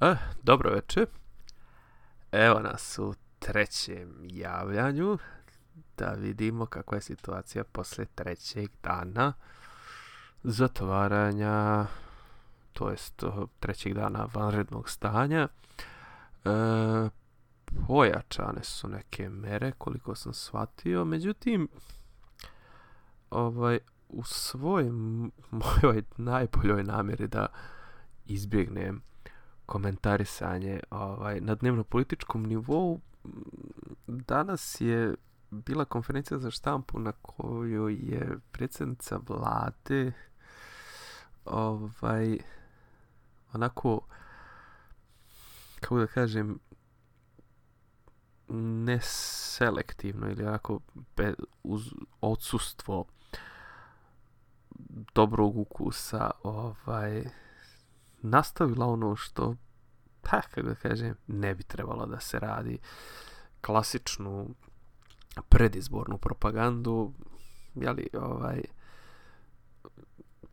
E, dobro večer. Evo nas u trećem javljanju da vidimo kakva je situacija poslije trećeg dana zatvaranja, to jest trećeg dana vanrednog stanja. E, pojačane su neke mere koliko sam shvatio, međutim ovaj, u svojoj mojoj najboljoj namjeri da izbjegnem komentarisanje ovaj, na dnevno političkom nivou danas je bila konferencija za štampu na kojoj je predsjednica vlade ovaj onako kako da kažem neselektivno ili onako uz odsustvo dobrog ukusa ovaj nastavila ono što pa kako da kažem ne bi trebalo da se radi. Klasičnu predizbornu propagandu jeli ovaj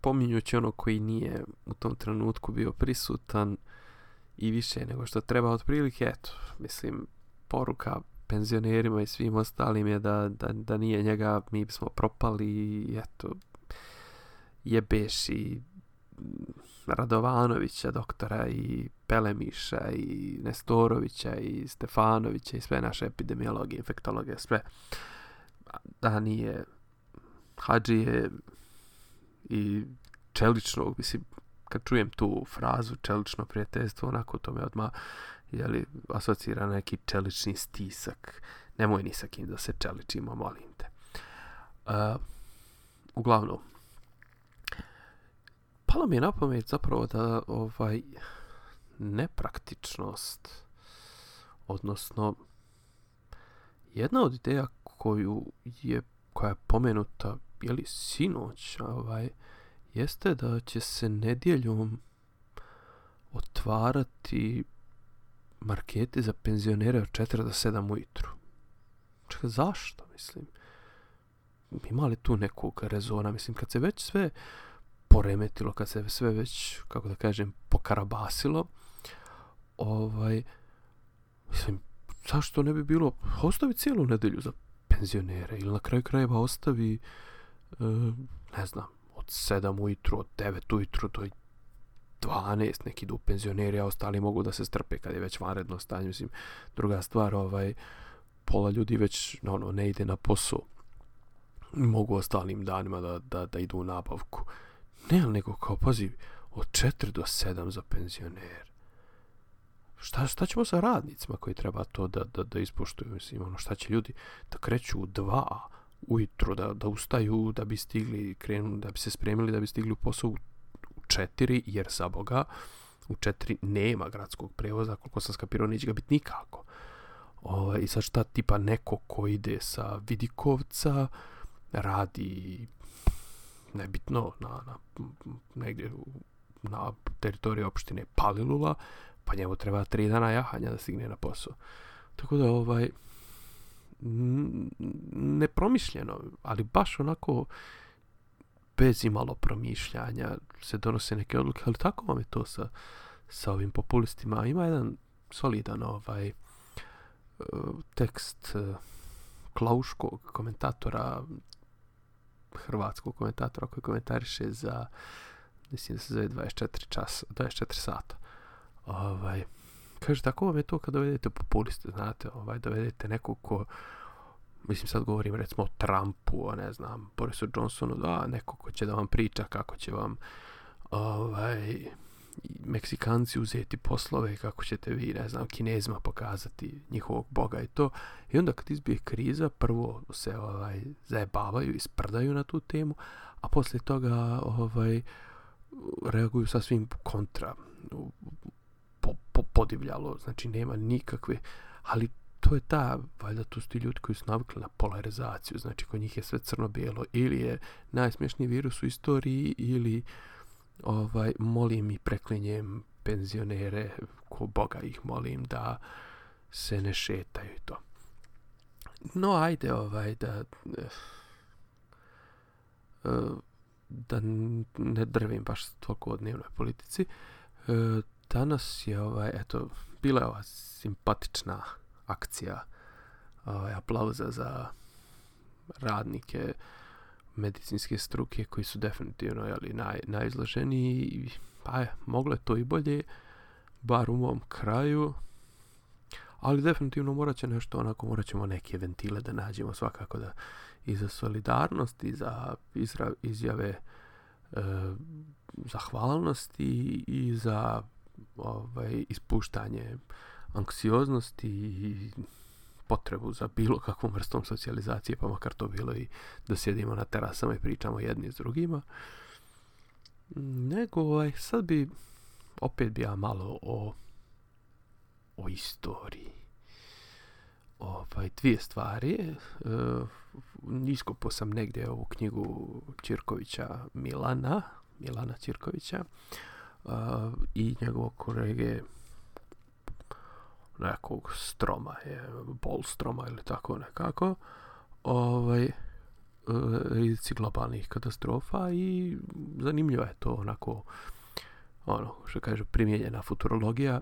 pominjući ono koji nije u tom trenutku bio prisutan i više nego što treba otprilike eto mislim poruka penzionerima i svim ostalim je da, da, da nije njega mi bismo propali i eto jebeš i Radovanovića, doktora i Pelemiša i Nestorovića i Stefanovića i sve naše epidemiologe, infektologe, sve. Da nije Hadžije i čeličnog, mislim, kad čujem tu frazu čelično prijateljstvo, onako to me odmah jeli, asocira na neki čelični stisak. Nemoj ni sa kim da se čeličimo, molim te. Uh, uglavnom, palo mi je na pamet zapravo da ovaj nepraktičnost odnosno jedna od ideja koju je koja je pomenuta je li sinoć ovaj jeste da će se nedjeljom otvarati markete za penzionere od 4 do 7 ujutru. Čekaj, zašto, mislim? Ima li tu nekog rezona? Mislim, kad se već sve poremetilo, kad se sve već, kako da kažem, pokarabasilo, ovaj, mislim, zašto ne bi bilo, ostavi cijelu nedelju za penzionere ili na kraju krajeva ostavi, e, ne znam, od 7 ujutru, od 9 ujutru do 12 neki idu penzioneri, a ostali mogu da se strpe kad je već vanredno stanje. Mislim, druga stvar, ovaj, pola ljudi već ono, ne ide na posao. Mogu ostalim danima da, da, da idu u nabavku. Ne, nego kao, pazi, od 4 do 7 za penzioner. Šta, šta ćemo sa radnicima koji treba to da, da, da ispoštuju? Mislim, ono, šta će ljudi da kreću u 2 ujutro, da, da ustaju, da bi stigli, krenu, da bi se spremili, da bi stigli u posao u 4, jer za Boga, u 4 nema gradskog prevoza, koliko sam skapirao, neće ga biti nikako. O, ovaj, I sad šta tipa neko ko ide sa Vidikovca, radi nebitno na, na, negdje na teritoriji opštine Palilula, pa njemu treba tri dana jahanja da stigne na posao. Tako da ovaj nepromišljeno, ali baš onako bez imalo promišljanja se donose neke odluke, ali tako vam je to sa, sa ovim populistima. Ima jedan solidan ovaj tekst Klauškog komentatora hrvatskog komentatora koji komentariše za mislim da se zove 24 čas, 24 sata. Ovaj, kaže, tako vam je to kad dovedete populiste, znate, ovaj, dovedete nekog ko, mislim sad govorim recimo o Trumpu, a ne znam, Borisu Johnsonu, da, neko ko će da vam priča kako će vam ovaj, Meksikanci uzeti poslove, kako ćete vi, ne znam, Kinezima pokazati njihovog boga i to. I onda kad izbije kriza, prvo se ovaj, zajebavaju i sprdaju na tu temu, a poslije toga ovaj, reaguju sasvim kontra, po, po, podivljalo, znači nema nikakve, ali to je ta, valjda tu su ti ljudi koji su navikli na polarizaciju, znači kod njih je sve crno-bijelo, ili je najsmješniji virus u istoriji, ili ovaj, molim i preklinjem penzionere, ko Boga ih molim da se ne šetaju i to. No, ajde, ovaj, da da ne drvim baš toliko o dnevnoj politici. danas je ovaj, eto, bila je ova simpatična akcija ovaj, aplauza za radnike medicinske struke koji su definitivno jeli, naj, najizloženiji pa je, moglo je to i bolje bar u mom kraju. Ali definitivno morat će nešto onako morat ćemo neke ventile da nađemo svakako da i za solidarnost i za izra, izjave e, zahvalnosti i za ovaj, ispuštanje anksioznosti i potrebu za bilo kakvom vrstom socijalizacije, pa makar to bilo i da sjedimo na terasama i pričamo jedni s drugima. Nego, ovaj, sad bi, opet bi ja malo o, o istoriji. Ovaj, dvije stvari. E, po sam negdje ovu knjigu Čirkovića Milana, Milana Čirkovića, e, i njegovog kolege nekog stroma je, bol stroma ili tako nekako, ovaj, e, rizici globalnih katastrofa i zanimljivo je to onako ono što kaže primijenjena futurologija.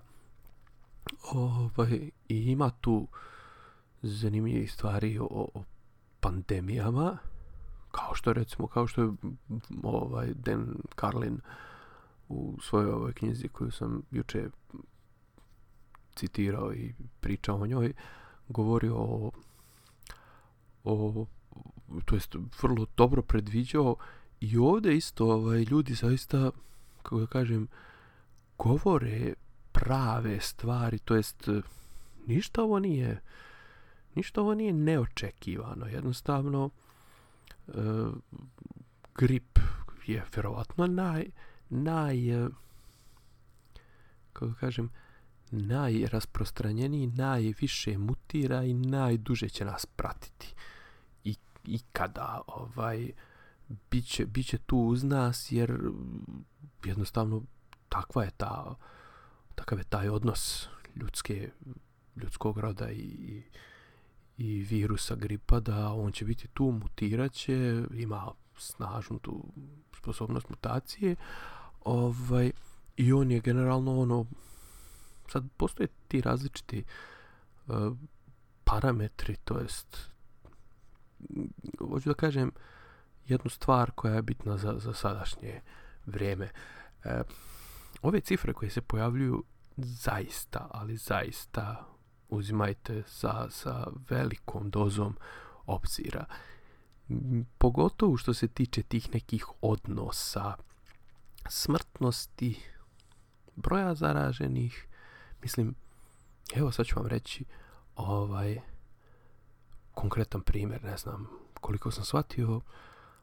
Ovaj, i ima tu zanimljivih stvari o, o pandemijama kao što recimo kao što je ovaj Dan Carlin u svojoj ovoj knjizi koju sam juče citirao i pričao o njoj, govorio o, o to jest vrlo dobro predviđao i ovdje isto ovaj, ljudi zaista, kako da kažem, govore prave stvari, to jest ništa ovo nije ništa ovo nije neočekivano, jednostavno e, grip je vjerovatno naj, naj kako kažem, najrasprostranjeniji, najviše mutira i najduže će nas pratiti. I, i kada ovaj, biće, biće tu uz nas jer jednostavno takva je ta takav je taj odnos ljudske, ljudskog roda i, i virusa gripa da on će biti tu, mutirat će, ima snažnu tu sposobnost mutacije ovaj, i on je generalno ono sad postoje ti različiti uh, parametri, to jest hoću da kažem jednu stvar koja je bitna za, za sadašnje vrijeme. E, ove cifre koje se pojavljuju zaista, ali zaista uzimajte sa, sa velikom dozom obzira. Pogotovo što se tiče tih nekih odnosa, smrtnosti, broja zaraženih, Mislim, evo sad ću vam reći ovaj konkretan primjer, ne znam koliko sam shvatio,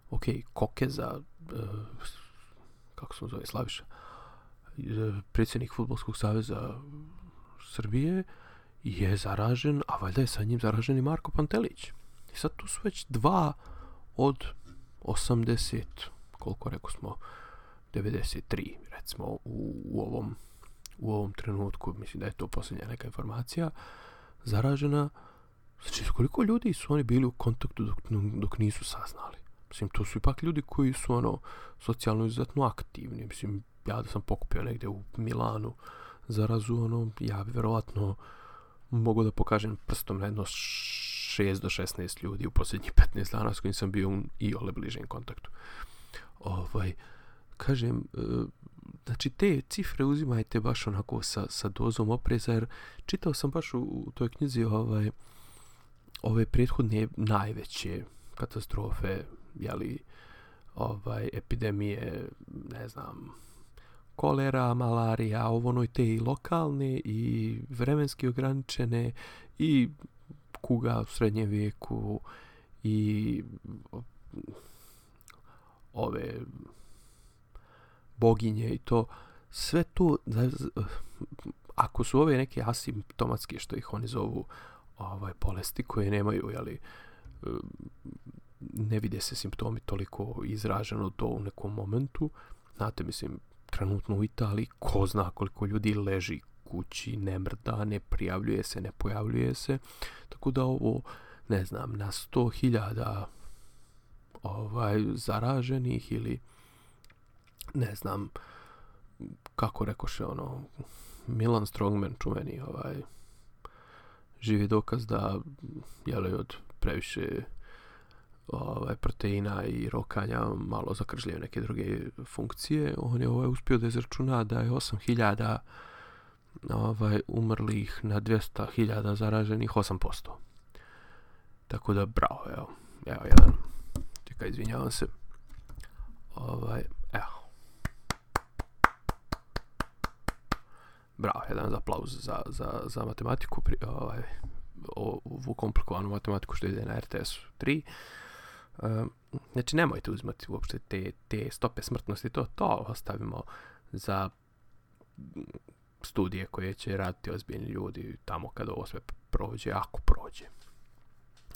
ok, Kokeza, uh, kako se zove, Slaviša, e, predsjednik Futbolskog saveza Srbije je zaražen, a valjda je sa njim zaražen i Marko Pantelić. I sad tu su već dva od 80, koliko rekao smo, 93, recimo, u, u ovom u ovom trenutku, mislim da je to posljednja neka informacija, zaražena. Znači, koliko ljudi su oni bili u kontaktu dok, dok nisu saznali? Mislim, to su ipak ljudi koji su ono socijalno izuzetno aktivni. Mislim, ja da sam pokupio negdje u Milanu zarazu, ono, ja bi vjerovatno mogu da pokažem prstom na jedno 6 do 16 ljudi u posljednjih 15 dana s kojim sam bio i ole bližem kontaktu. Ovaj, kažem, e, znači te cifre uzimajte baš onako sa, sa dozom opreza, jer čitao sam baš u, u toj knjizi ovaj, ove prethodne najveće katastrofe, jeli, ovaj, epidemije, ne znam, kolera, malarija, ovo ono i te i lokalne i vremenski ograničene i kuga u srednjem vijeku i ove boginje i to, sve to, ako su ove neke asimptomatske, što ih oni zovu, ovaj, bolesti koje nemaju, jeli, ne vide se simptomi toliko izraženo to u nekom momentu. Znate, mislim, trenutno u Italiji, ko zna koliko ljudi leži kući, ne mrda, ne prijavljuje se, ne pojavljuje se. Tako da ovo, ne znam, na 100.000 ovaj, zaraženih ili ne znam, kako rekoše ono, Milan Strongman čuveni, ovaj, živi dokaz da, jeli od previše ovaj, proteina i rokanja malo zakržljaju neke druge funkcije. On je ovaj, uspio da izračuna da je 8000 ovaj, umrlih na 200.000 zaraženih 8%. Tako da, bravo, evo, evo jedan, čekaj, izvinjavam se, ovaj, evo, bravo, jedan aplauz za, za, za matematiku, pri, ovaj, ovu komplikovanu matematiku što ide na RTS 3. Um, znači, nemojte uzmati uopšte te, te stope smrtnosti, to, to ostavimo za studije koje će raditi ozbiljni ljudi tamo kada ovo sve prođe, ako prođe.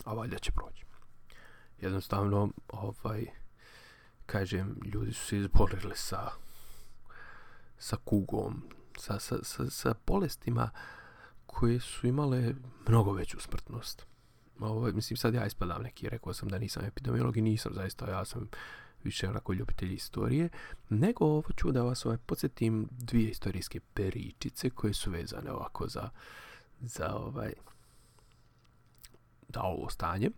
A valjda će proći. Jednostavno, ovaj, kažem, ljudi su se izborili sa, sa kugom, sa, sa, sa, sa bolestima koje su imale mnogo veću smrtnost. Ovo, mislim, sad ja ispadam neki, rekao sam da nisam epidemiolog i nisam zaista, ja sam više onako ljubitelj istorije, nego ovo ću da vas ovaj, podsjetim dvije istorijske peričice koje su vezane ovako za, za ovaj, da ovo stanje.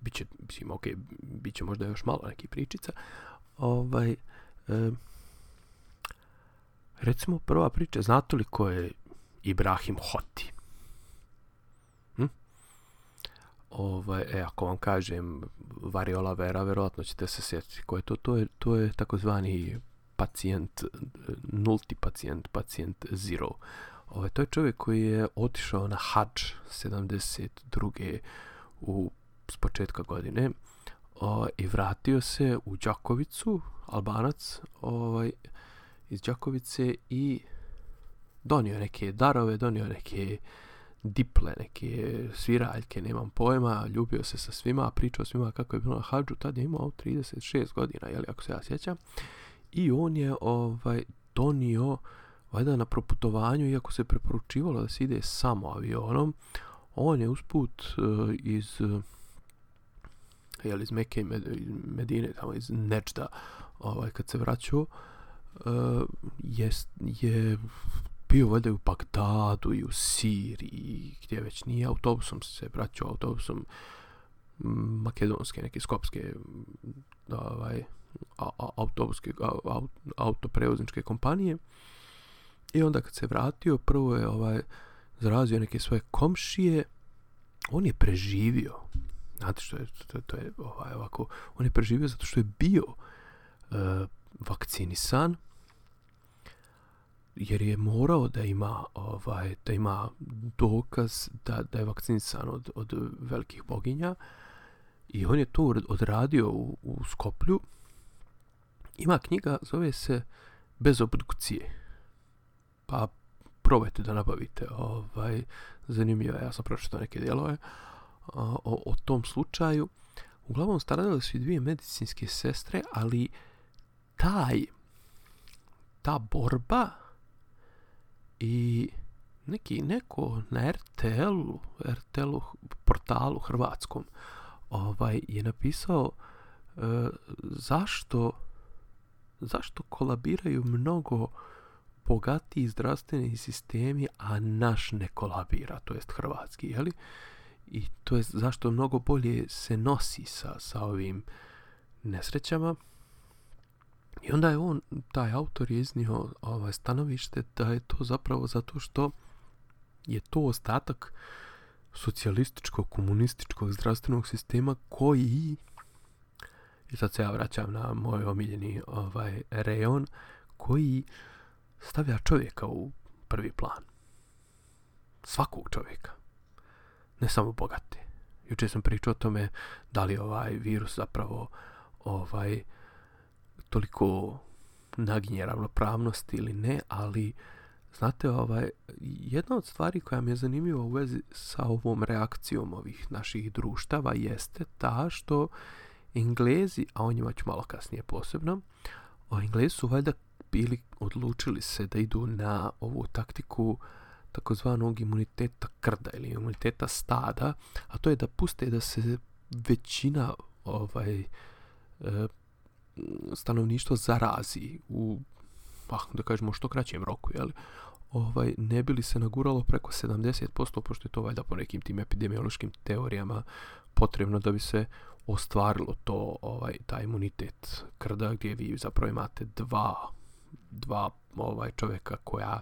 Biće, mislim, ok, bit će možda još malo neki pričica. Ovaj, recimo prva priča, znate li ko je Ibrahim Hoti? ovaj, e, ako vam kažem variola vera, verovatno ćete se sjetiti ko je to. To je, to je takozvani pacijent, nulti pacijent, pacijent zero. Ovaj, to je čovjek koji je otišao na hađ 72. U, s početka godine o, i vratio se u Đakovicu, Albanac, ovaj, iz Đakovice i donio neke darove, donio neke diple, neke sviraljke, nemam pojma, ljubio se sa svima, pričao svima kako je bilo na hađu, tad je imao 36 godina, jeli, ako se ja sjećam, i on je ovaj donio, valjda na proputovanju, iako se preporučivalo da se ide samo avionom, on je usput uh, iz jel, iz Medine, tamo iz Nečda, ovaj, kad se vraćao, uh, jest, je bio valjda u Bagdadu i u Siriji, gdje već nije autobusom se vraćao autobusom makedonske, neke skopske ovaj, autobuske, autoprevozničke kompanije. I onda kad se vratio, prvo je ovaj, zarazio neke svoje komšije, on je preživio. Znate što je, to, to je ovaj, ovako, on je preživio zato što je bio uh, vakcinisan, jer je morao da ima ovaj da ima dokaz da, da je vakcinisan od, od velikih boginja. I on je to odradio u, u Skoplju. Ima knjiga zove se bez obdukcije. Pa probajte da nabavite ovaj zanimljivo ja sam pročitao neke dijelove o, o tom slučaju. Uglavnom stradale su i dvije medicinske sestre ali taj ta borba i neki neko na RTL-u, RTL-u portalu hrvatskom ovaj je napisao uh, zašto zašto kolabiraju mnogo bogatiji zdravstveni sistemi, a naš ne kolabira, to jest hrvatski, je li? I to je zašto mnogo bolje se nosi sa, sa ovim nesrećama. I onda je on, taj autor je iznio ovaj stanovište da je to zapravo zato što je to ostatak socijalističkog, komunističkog zdravstvenog sistema koji i sad se ja vraćam na moj omiljeni ovaj rejon koji stavlja čovjeka u prvi plan. Svakog čovjeka. Ne samo bogate. Juče sam pričao o tome da li ovaj virus zapravo ovaj toliko naginje ravnopravnosti ili ne, ali znate, ovaj, jedna od stvari koja mi je zanimljiva u vezi sa ovom reakcijom ovih naših društava jeste ta što Englezi, a o njima ću malo kasnije posebno, o Englezi su valjda bili odlučili se da idu na ovu taktiku takozvanog imuniteta krda ili imuniteta stada, a to je da puste da se većina ovaj stanovništvo zarazi u pa da kažemo što kraćem roku, jel? Ovaj, ne bi li se naguralo preko 70%, pošto je to valjda po nekim tim epidemiološkim teorijama potrebno da bi se ostvarilo to, ovaj, taj imunitet krda gdje vi zapravo imate dva, dva ovaj, čovjeka koja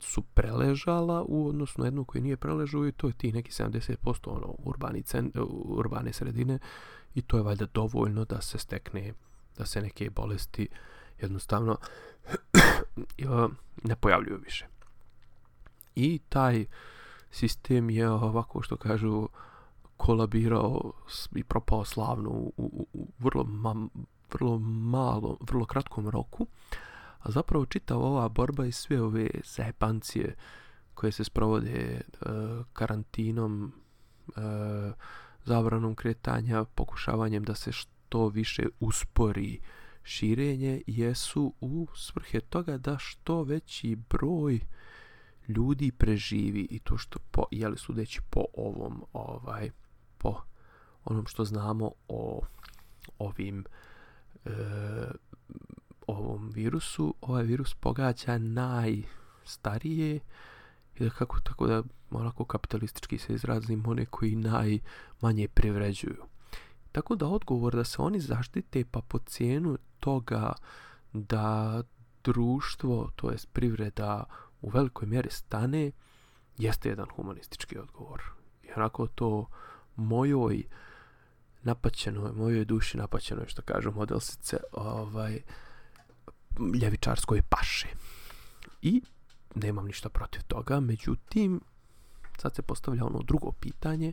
su preležala u odnosu na jednu koju nije preležao i to je ti neki 70% ono, urbani urbane sredine i to je valjda dovoljno da se stekne da se neke bolesti jednostavno ne pojavljuju više. I taj sistem je ovako što kažu kolabirao i propao slavno u, u, u vrlo, ma, vrlo malo, vrlo kratkom roku. A zapravo čitava ova borba i sve ove zajebancije koje se sprovode uh, karantinom, uh, zabranom kretanja, pokušavanjem da se što više uspori širenje, jesu u svrhe toga da što veći broj ljudi preživi i to što po, jeli sudeći po ovom ovaj po onom što znamo o ovim e, ovom virusu, ovaj virus pogađa najstarije i da kako tako da onako kapitalistički se izrazim one koji najmanje privređuju. Tako da odgovor da se oni zaštite pa po cijenu toga da društvo, to jest privreda u velikoj mjeri stane, jeste jedan humanistički odgovor. I onako to mojoj napaćenoj, mojoj duši napaćenoj, što kažu modelsice, ovaj, ljevičarskoj paše. I nemam ništa protiv toga, međutim, sad se postavlja ono drugo pitanje,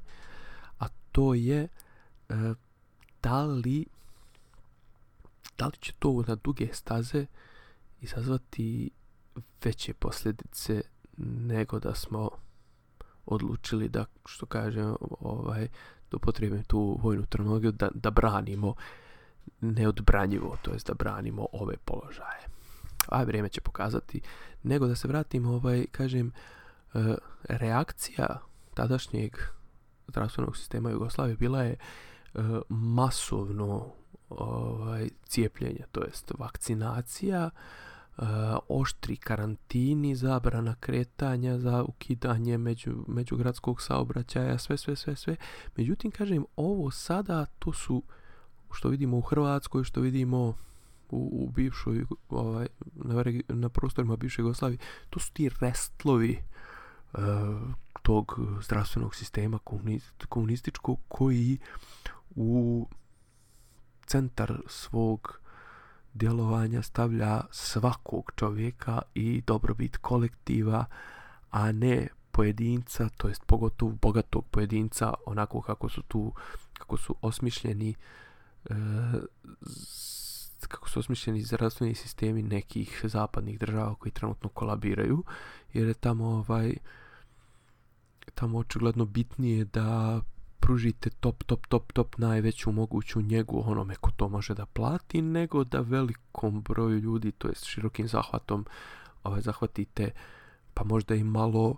a to je e, da li da li će to na duge staze izazvati veće posljedice nego da smo odlučili da, što kažem, ovaj, da upotrijebim tu vojnu terminologiju, da, da branimo neodbranjivo, to jest da branimo ove položaje. A vrijeme će pokazati, nego da se vratimo, ovaj, kažem, e, reakcija tadašnjeg zdravstvenog sistema Jugoslavije bila je masovno ovaj, cijepljenje, to jest vakcinacija, uh, oštri karantini, zabrana kretanja, za ukidanje među, međugradskog saobraćaja, sve, sve, sve, sve. Međutim, kažem, ovo sada, to su, što vidimo u Hrvatskoj, što vidimo u, u bivšoj, ovaj, na, na prostorima bivše Jugoslavije, to su ti restlovi uh, tog zdravstvenog sistema komunističkog koji u centar svog djelovanja stavlja svakog čovjeka i dobrobit kolektiva, a ne pojedinca, to jest pogotovo bogatog pojedinca, onako kako su tu, kako su osmišljeni e, kako su osmišljeni zdravstveni sistemi nekih zapadnih država koji trenutno kolabiraju, jer je tamo ovaj tamo očigledno bitnije da pružite top, top, top, top najveću moguću njegu onome ko to može da plati, nego da velikom broju ljudi, to jest širokim zahvatom, ovaj, zahvatite pa možda i malo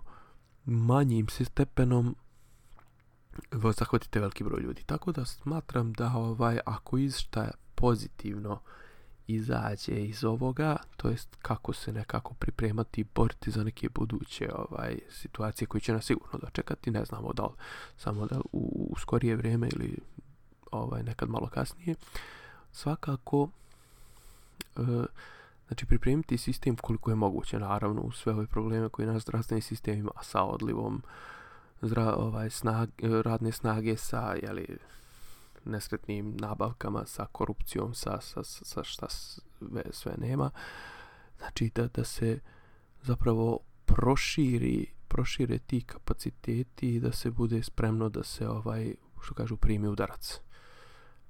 manjim stepenom zahvatite veliki broj ljudi. Tako da smatram da ovaj ako išta pozitivno izađe iz ovoga, to jest kako se nekako pripremati i boriti za neke buduće ovaj situacije koje će nas sigurno dočekati, ne znamo da li samo da u, u skorije vrijeme ili ovaj nekad malo kasnije. Svakako e, znači pripremiti sistem koliko je moguće naravno u sve ove probleme koje nas zdravstveni sistem ima sa odlivom zdra, ovaj snag, radne snage sa jeli, nesretnim nabavkama, sa korupcijom, sa, sa, sa šta sve, sve nema. Znači da, da se zapravo proširi, prošire ti kapaciteti i da se bude spremno da se ovaj, što kažu, primi udarac.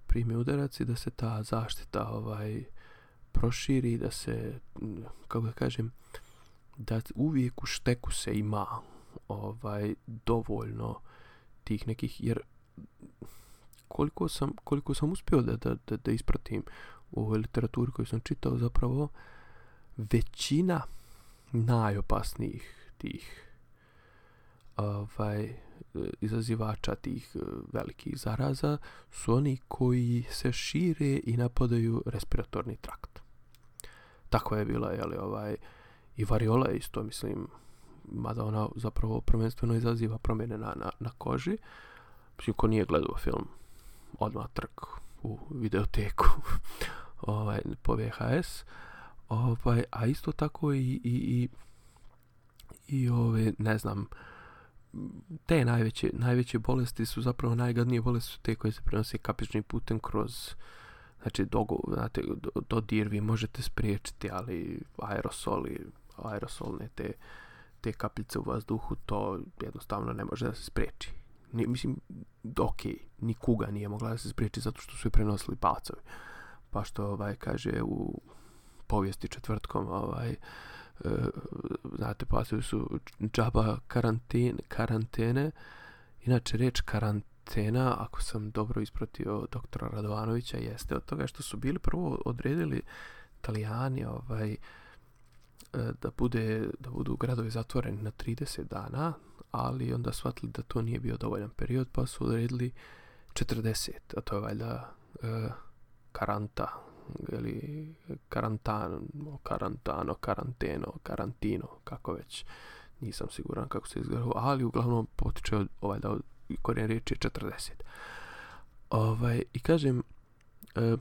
Primi udarac i da se ta zaštita ovaj proširi, da se, kako da kažem, da uvijek u šteku se ima ovaj dovoljno tih nekih, jer koliko sam, koliko sam uspio da, da, da, da ispratim u ovoj literaturi koju sam čitao zapravo većina najopasnijih tih ovaj, izazivača tih eh, velikih zaraza su oni koji se šire i napadaju respiratorni trakt. Tako je bila, jeli, ovaj, i variola isto, mislim, mada ona zapravo prvenstveno izaziva promjene na, na, na koži. Mislim, ko nije gledao film, odmah trk u videoteku ovaj, po VHS. Ovaj, a isto tako i, i, i, i ove, ne znam, te najveće, najveće bolesti su zapravo najgadnije bolesti su te koje se prenose kapičnim putem kroz znači dogo, znate, dodir vi možete spriječiti, ali aerosoli, aerosolne te, te kapljice u vazduhu, to jednostavno ne može da se spriječi. Ni, mislim, ok, ni kuga nije mogla da se spriječi zato što su je prenosili palcovi. Pa što, ovaj, kaže, u povijesti četvrtkom, ovaj, e, znate, palcovi su džaba karantene, karantene, inače reč karantena, ako sam dobro ispratio doktora Radovanovića, jeste od toga što su bili prvo odredili italijani, ovaj, E, da, bude, da budu gradovi zatvoreni na 30 dana, ali onda shvatili da to nije bio dovoljan period, pa su odredili 40, a to je valjda e, karanta, ili karantano, karantano, karanteno, karantino, kako već, nisam siguran kako se izgleda, ali uglavnom potiče od, ovaj da korijen riječi je 40. Ovaj, I kažem, e,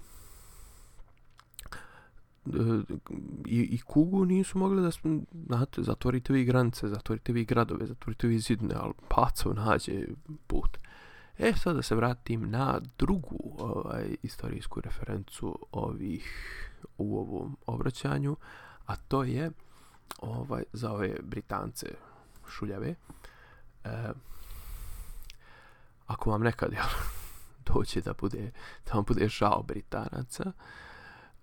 i, i kugu nisu mogli da znate, zatvorite vi granice, zatvorite vi gradove, zatvorite vi zidne, ali pacov nađe put. E, sad da se vratim na drugu ovaj, istorijsku referencu ovih u ovom obraćanju, a to je ovaj, za ove Britance šuljave. E, ako vam nekad jel, doće da bude, da vam bude žao Britanaca,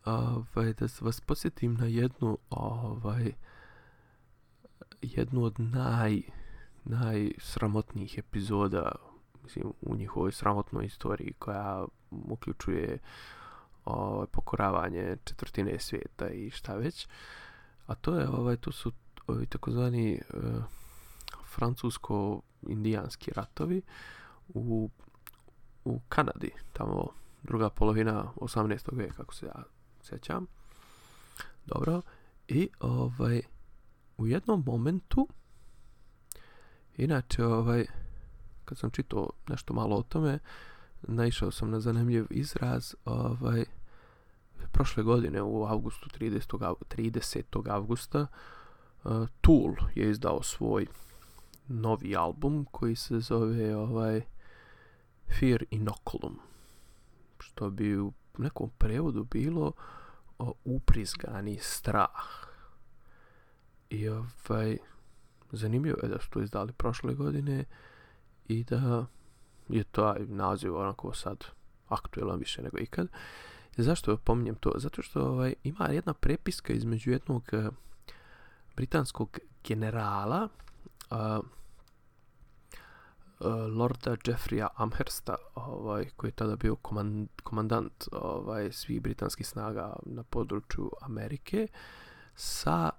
ovaj, da vas podsjetim na jednu ovaj, jednu od naj najsramotnijih epizoda mislim, u njihovoj sramotnoj istoriji koja uključuje ovaj, pokoravanje četvrtine svijeta i šta već. A to je ovaj to su ovi takozvani uh, francusko-indijanski ratovi u u Kanadi, tamo druga polovina 18. vijeka, kako se ja sjećam. Dobro. I ovaj u jednom momentu inače ovaj kad sam čitao nešto malo o tome naišao sam na zanimljiv izraz ovaj prošle godine u avgustu 30. 30. avgusta uh, Tool je izdao svoj novi album koji se zove ovaj Fear Inoculum što bi u nekom prevodu bilo uprizgani strah. I ovaj, zanimljivo je da su to izdali prošle godine i da je taj naziv onako sad aktuelan više nego ikad. Zašto pominjem to? Zato što ovaj, ima jedna prepiska između jednog uh, britanskog generala uh, Lorda Jeffreya Amhersta, ovaj, koji je tada bio komand, komandant ovaj, svih britanskih snaga na području Amerike, sa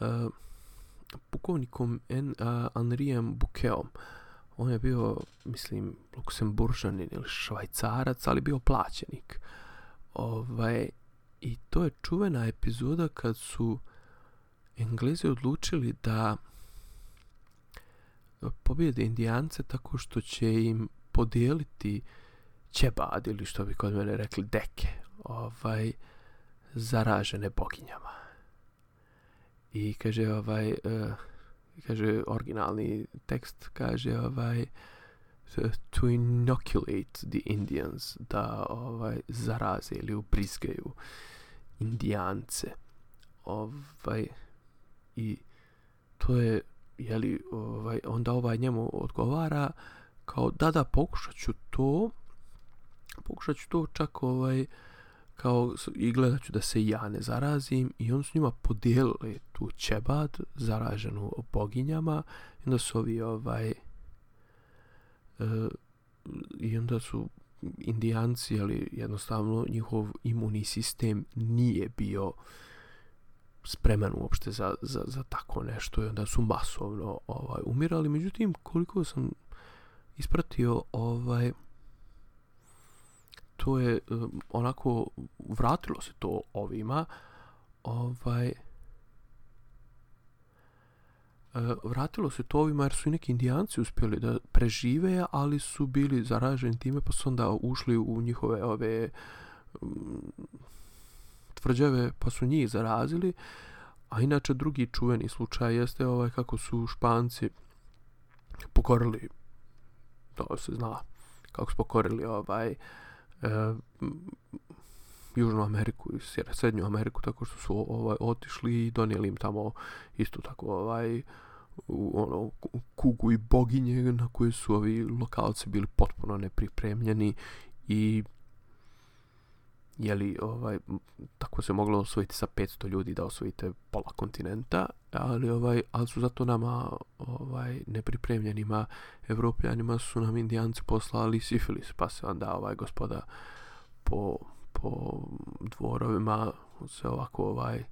uh, pukovnikom en, uh, Henrijem Bukeom. On je bio, mislim, luksemburžanin ili švajcarac, ali bio plaćenik. Ovaj, I to je čuvena epizoda kad su Englezi odlučili da pobjede indijance tako što će im podijeliti ćebad ili što bi kod mene rekli deke ovaj zaražene boginjama. I kaže ovaj uh, kaže originalni tekst kaže ovaj to inoculate the Indians da ovaj zaraze ili ubrizgaju indijance. Ovaj i to je jeli, ovaj, onda ovaj njemu odgovara kao da da pokušat ću to pokušat ću to čak ovaj kao i gledat ću da se ja ne zarazim. I on s njima podijelili tu ćebad zaraženu boginjama i onda su ovi ovaj e, i onda su indijanci ali jednostavno njihov imunni sistem nije bio spreman uopšte za, za, za tako nešto i onda su masovno ovaj, umirali. Međutim, koliko sam ispratio, ovaj, to je um, onako, vratilo se to ovima, ovaj e, vratilo se to ovima jer su i neki indijanci uspjeli da prežive, ali su bili zaraženi time pa su onda ušli u njihove ove mm, tvrđave pa su njih zarazili. A inače drugi čuveni slučaj jeste ovaj kako su Španci pokorili to se zna kako su pokorili ovaj e, Južnu Ameriku i Srednju Ameriku tako što su ovaj otišli i donijeli im tamo isto tako ovaj u, ono, kugu i boginje na koje su ovi lokalci bili potpuno nepripremljeni i jeli, ovaj, tako se moglo osvojiti sa 500 ljudi da osvojite pola kontinenta, ali, ovaj, ali su zato nama ovaj, nepripremljenima evropljanima su nam indijanci poslali sifilis, pa se onda ovaj gospoda po, po dvorovima se ovako ovaj,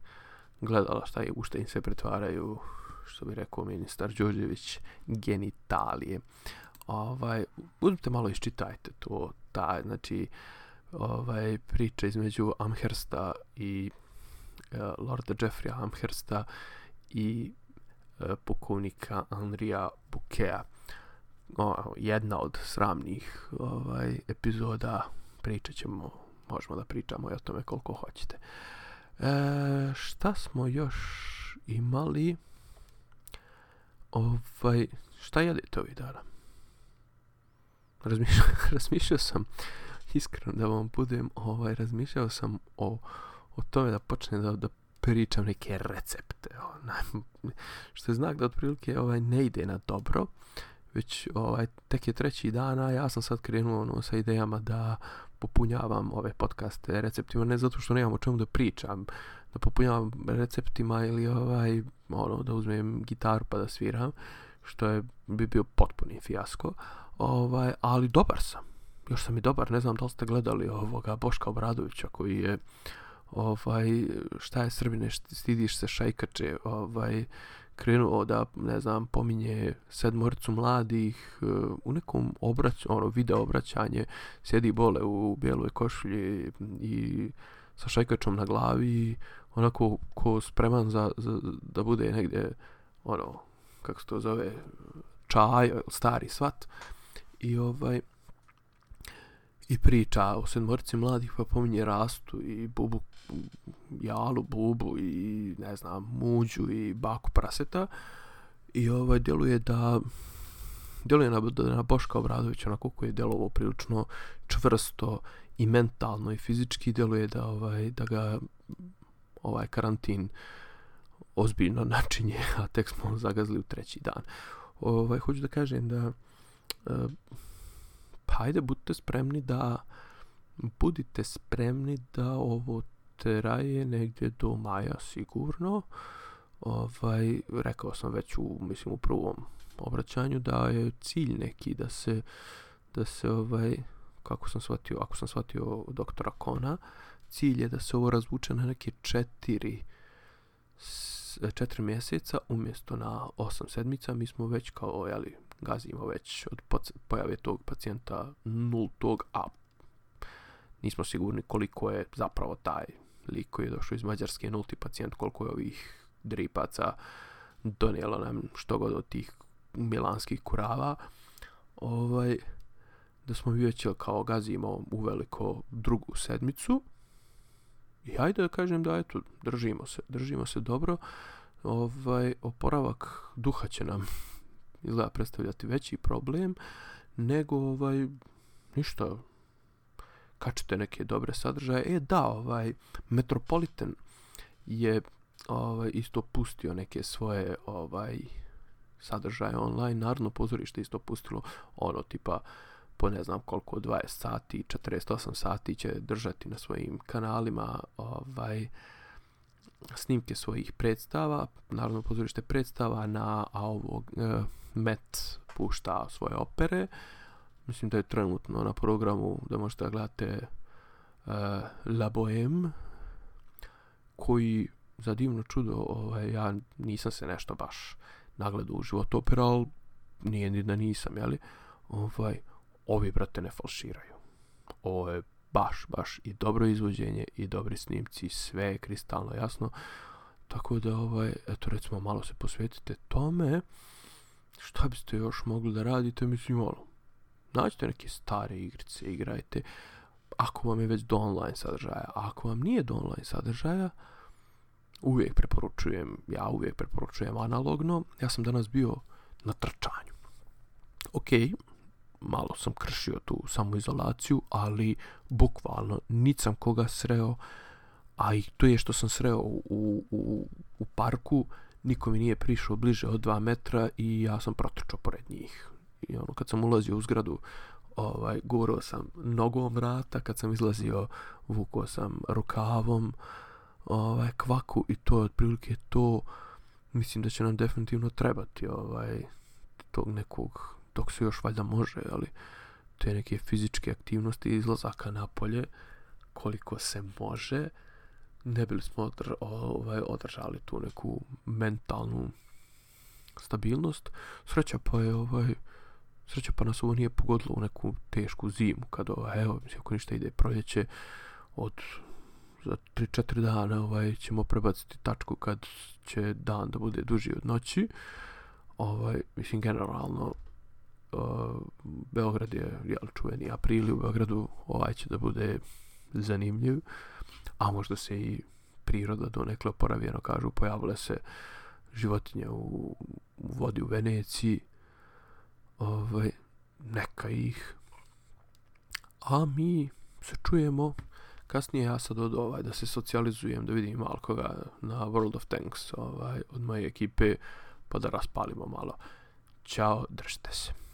gledala šta je, u šta im se pretvaraju, što bi rekao ministar Đurđević, genitalije. Ovaj, uzmite malo iščitajte to, ta, znači, ovaj, priča između Amhersta i uh, Lorda Jeffreya Amhersta i uh, pukovnika Andrija Bukea. O, jedna od sramnih ovaj, epizoda pričat ćemo, možemo da pričamo i o tome koliko hoćete. E, šta smo još imali? Ovaj, šta jedete ovih dana? Razmišljao, razmišljao sam iskreno da vam budem, ovaj, razmišljao sam o, o tome da počnem da, da pričam neke recepte. Onaj, što je znak da otprilike ovaj, ne ide na dobro, već ovaj, tek je treći dana, ja sam sad krenuo ono, sa idejama da popunjavam ove podcaste receptima, ne zato što nemam o čemu da pričam, da popunjavam receptima ili ovaj, ono, da uzmem gitaru pa da sviram, što je bi bio potpuni fijasko, ovaj, ali dobar sam još sam i dobar, ne znam da li ste gledali ovoga Boška Obradovića koji je ovaj, šta je Srbine, stidiš se šajkače, ovaj, krenuo da, ne znam, pominje sedmoricu mladih u nekom obrać, ono, video obraćanje, sjedi bole u bijeloj košulji i sa šajkačom na glavi, onako ko spreman za, za, da bude negdje, ono, kako se to zove, čaj, stari svat. I ovaj, i priča o sedmorici mladih pa pominje Rastu i Bubu, Jalu, Bubu i ne znam, Muđu i Baku Praseta i ovaj djeluje da djeluje na, na Boška Obradovića onako koji je djelovo prilično čvrsto i mentalno i fizički djeluje da ovaj da ga ovaj karantin ozbiljno načinje, a tek smo zagazili u treći dan. Ovaj hoću da kažem da uh, hajde budite spremni da budite spremni da ovo traje negdje do maja sigurno. Ovaj, rekao sam već u, mislim, u prvom obraćanju da je cilj neki da se, da se ovaj, kako sam shvatio, ako sam shvatio doktora Kona, cilj je da se ovo razvuče na neke četiri, četiri mjeseca umjesto na osam sedmica. Mi smo već kao, jeli, gazimo već od pojave tog pacijenta nultog, a nismo sigurni koliko je zapravo taj lik koji je došao iz Mađarske nulti pacijent, koliko je ovih dripaca donijelo nam što god od tih milanskih kurava. Ovaj, da smo već kao gazimo u veliko drugu sedmicu. I hajde da kažem da eto, držimo se, držimo se dobro. Ovaj, oporavak duha će nam izgleda predstavljati veći problem nego ovaj ništa kačite neke dobre sadržaje. E da, ovaj Metropolitan je ovaj isto pustio neke svoje ovaj sadržaje online. Narodno pozorište isto pustilo ono tipa po ne znam koliko 20 sati, 48 sati će držati na svojim kanalima ovaj snimke svojih predstava, Narodno pozorište predstava na a ovog e, Met pušta svoje opere. Mislim da je trenutno na programu da možete da gledate uh, La Boheme koji za divno čudo ovaj, ja nisam se nešto baš nagledao u život opera, ali nije ni da nisam, jeli? Ovaj, ovi, brate, ne falširaju. Ovo je baš, baš i dobro izvođenje i dobri snimci, sve je kristalno jasno. Tako da, ovaj, eto recimo malo se posvetite tome. Šta biste još mogli da radite, mislim, ono, nađite neke stare igrice, igrajte. Ako vam je već do online sadržaja, a ako vam nije do online sadržaja, uvijek preporučujem, ja uvijek preporučujem analogno. Ja sam danas bio na trčanju. Ok, malo sam kršio tu samoizolaciju, ali bukvalno nit sam koga sreo, a i to je što sam sreo u, u, u parku, niko mi nije prišao bliže od dva metra i ja sam protrčao pored njih. I ono, kad sam ulazio u zgradu, ovaj, gurao sam nogom vrata, kad sam izlazio, vukao sam rukavom, ovaj, kvaku i to je otprilike to, mislim da će nam definitivno trebati, ovaj, tog nekog, dok se još valjda može, ali te neke fizičke aktivnosti izlazaka napolje, koliko se može, ne bili smo odr ovaj, održali tu neku mentalnu stabilnost. Sreća pa je ovaj, sreća pa nas ovo nije pogodilo u neku tešku zimu, kad ovaj, evo, mislim, ako ništa ide proljeće, od za 3-4 dana ovaj, ćemo prebaciti tačku kad će dan da bude duži od noći. Ovaj, mislim, generalno, uh, Beograd je jel, čuveni april u Beogradu, ovaj će da bude zanimljiv a možda se i priroda donekle oporavljeno kažu, pojavile se životinje u, u vodi u Veneciji, ovaj, neka ih. A mi se čujemo kasnije ja sad od ovaj da se socijalizujem, da vidim malo koga na World of Tanks ovaj, od moje ekipe, pa da raspalimo malo. Ćao, držite se.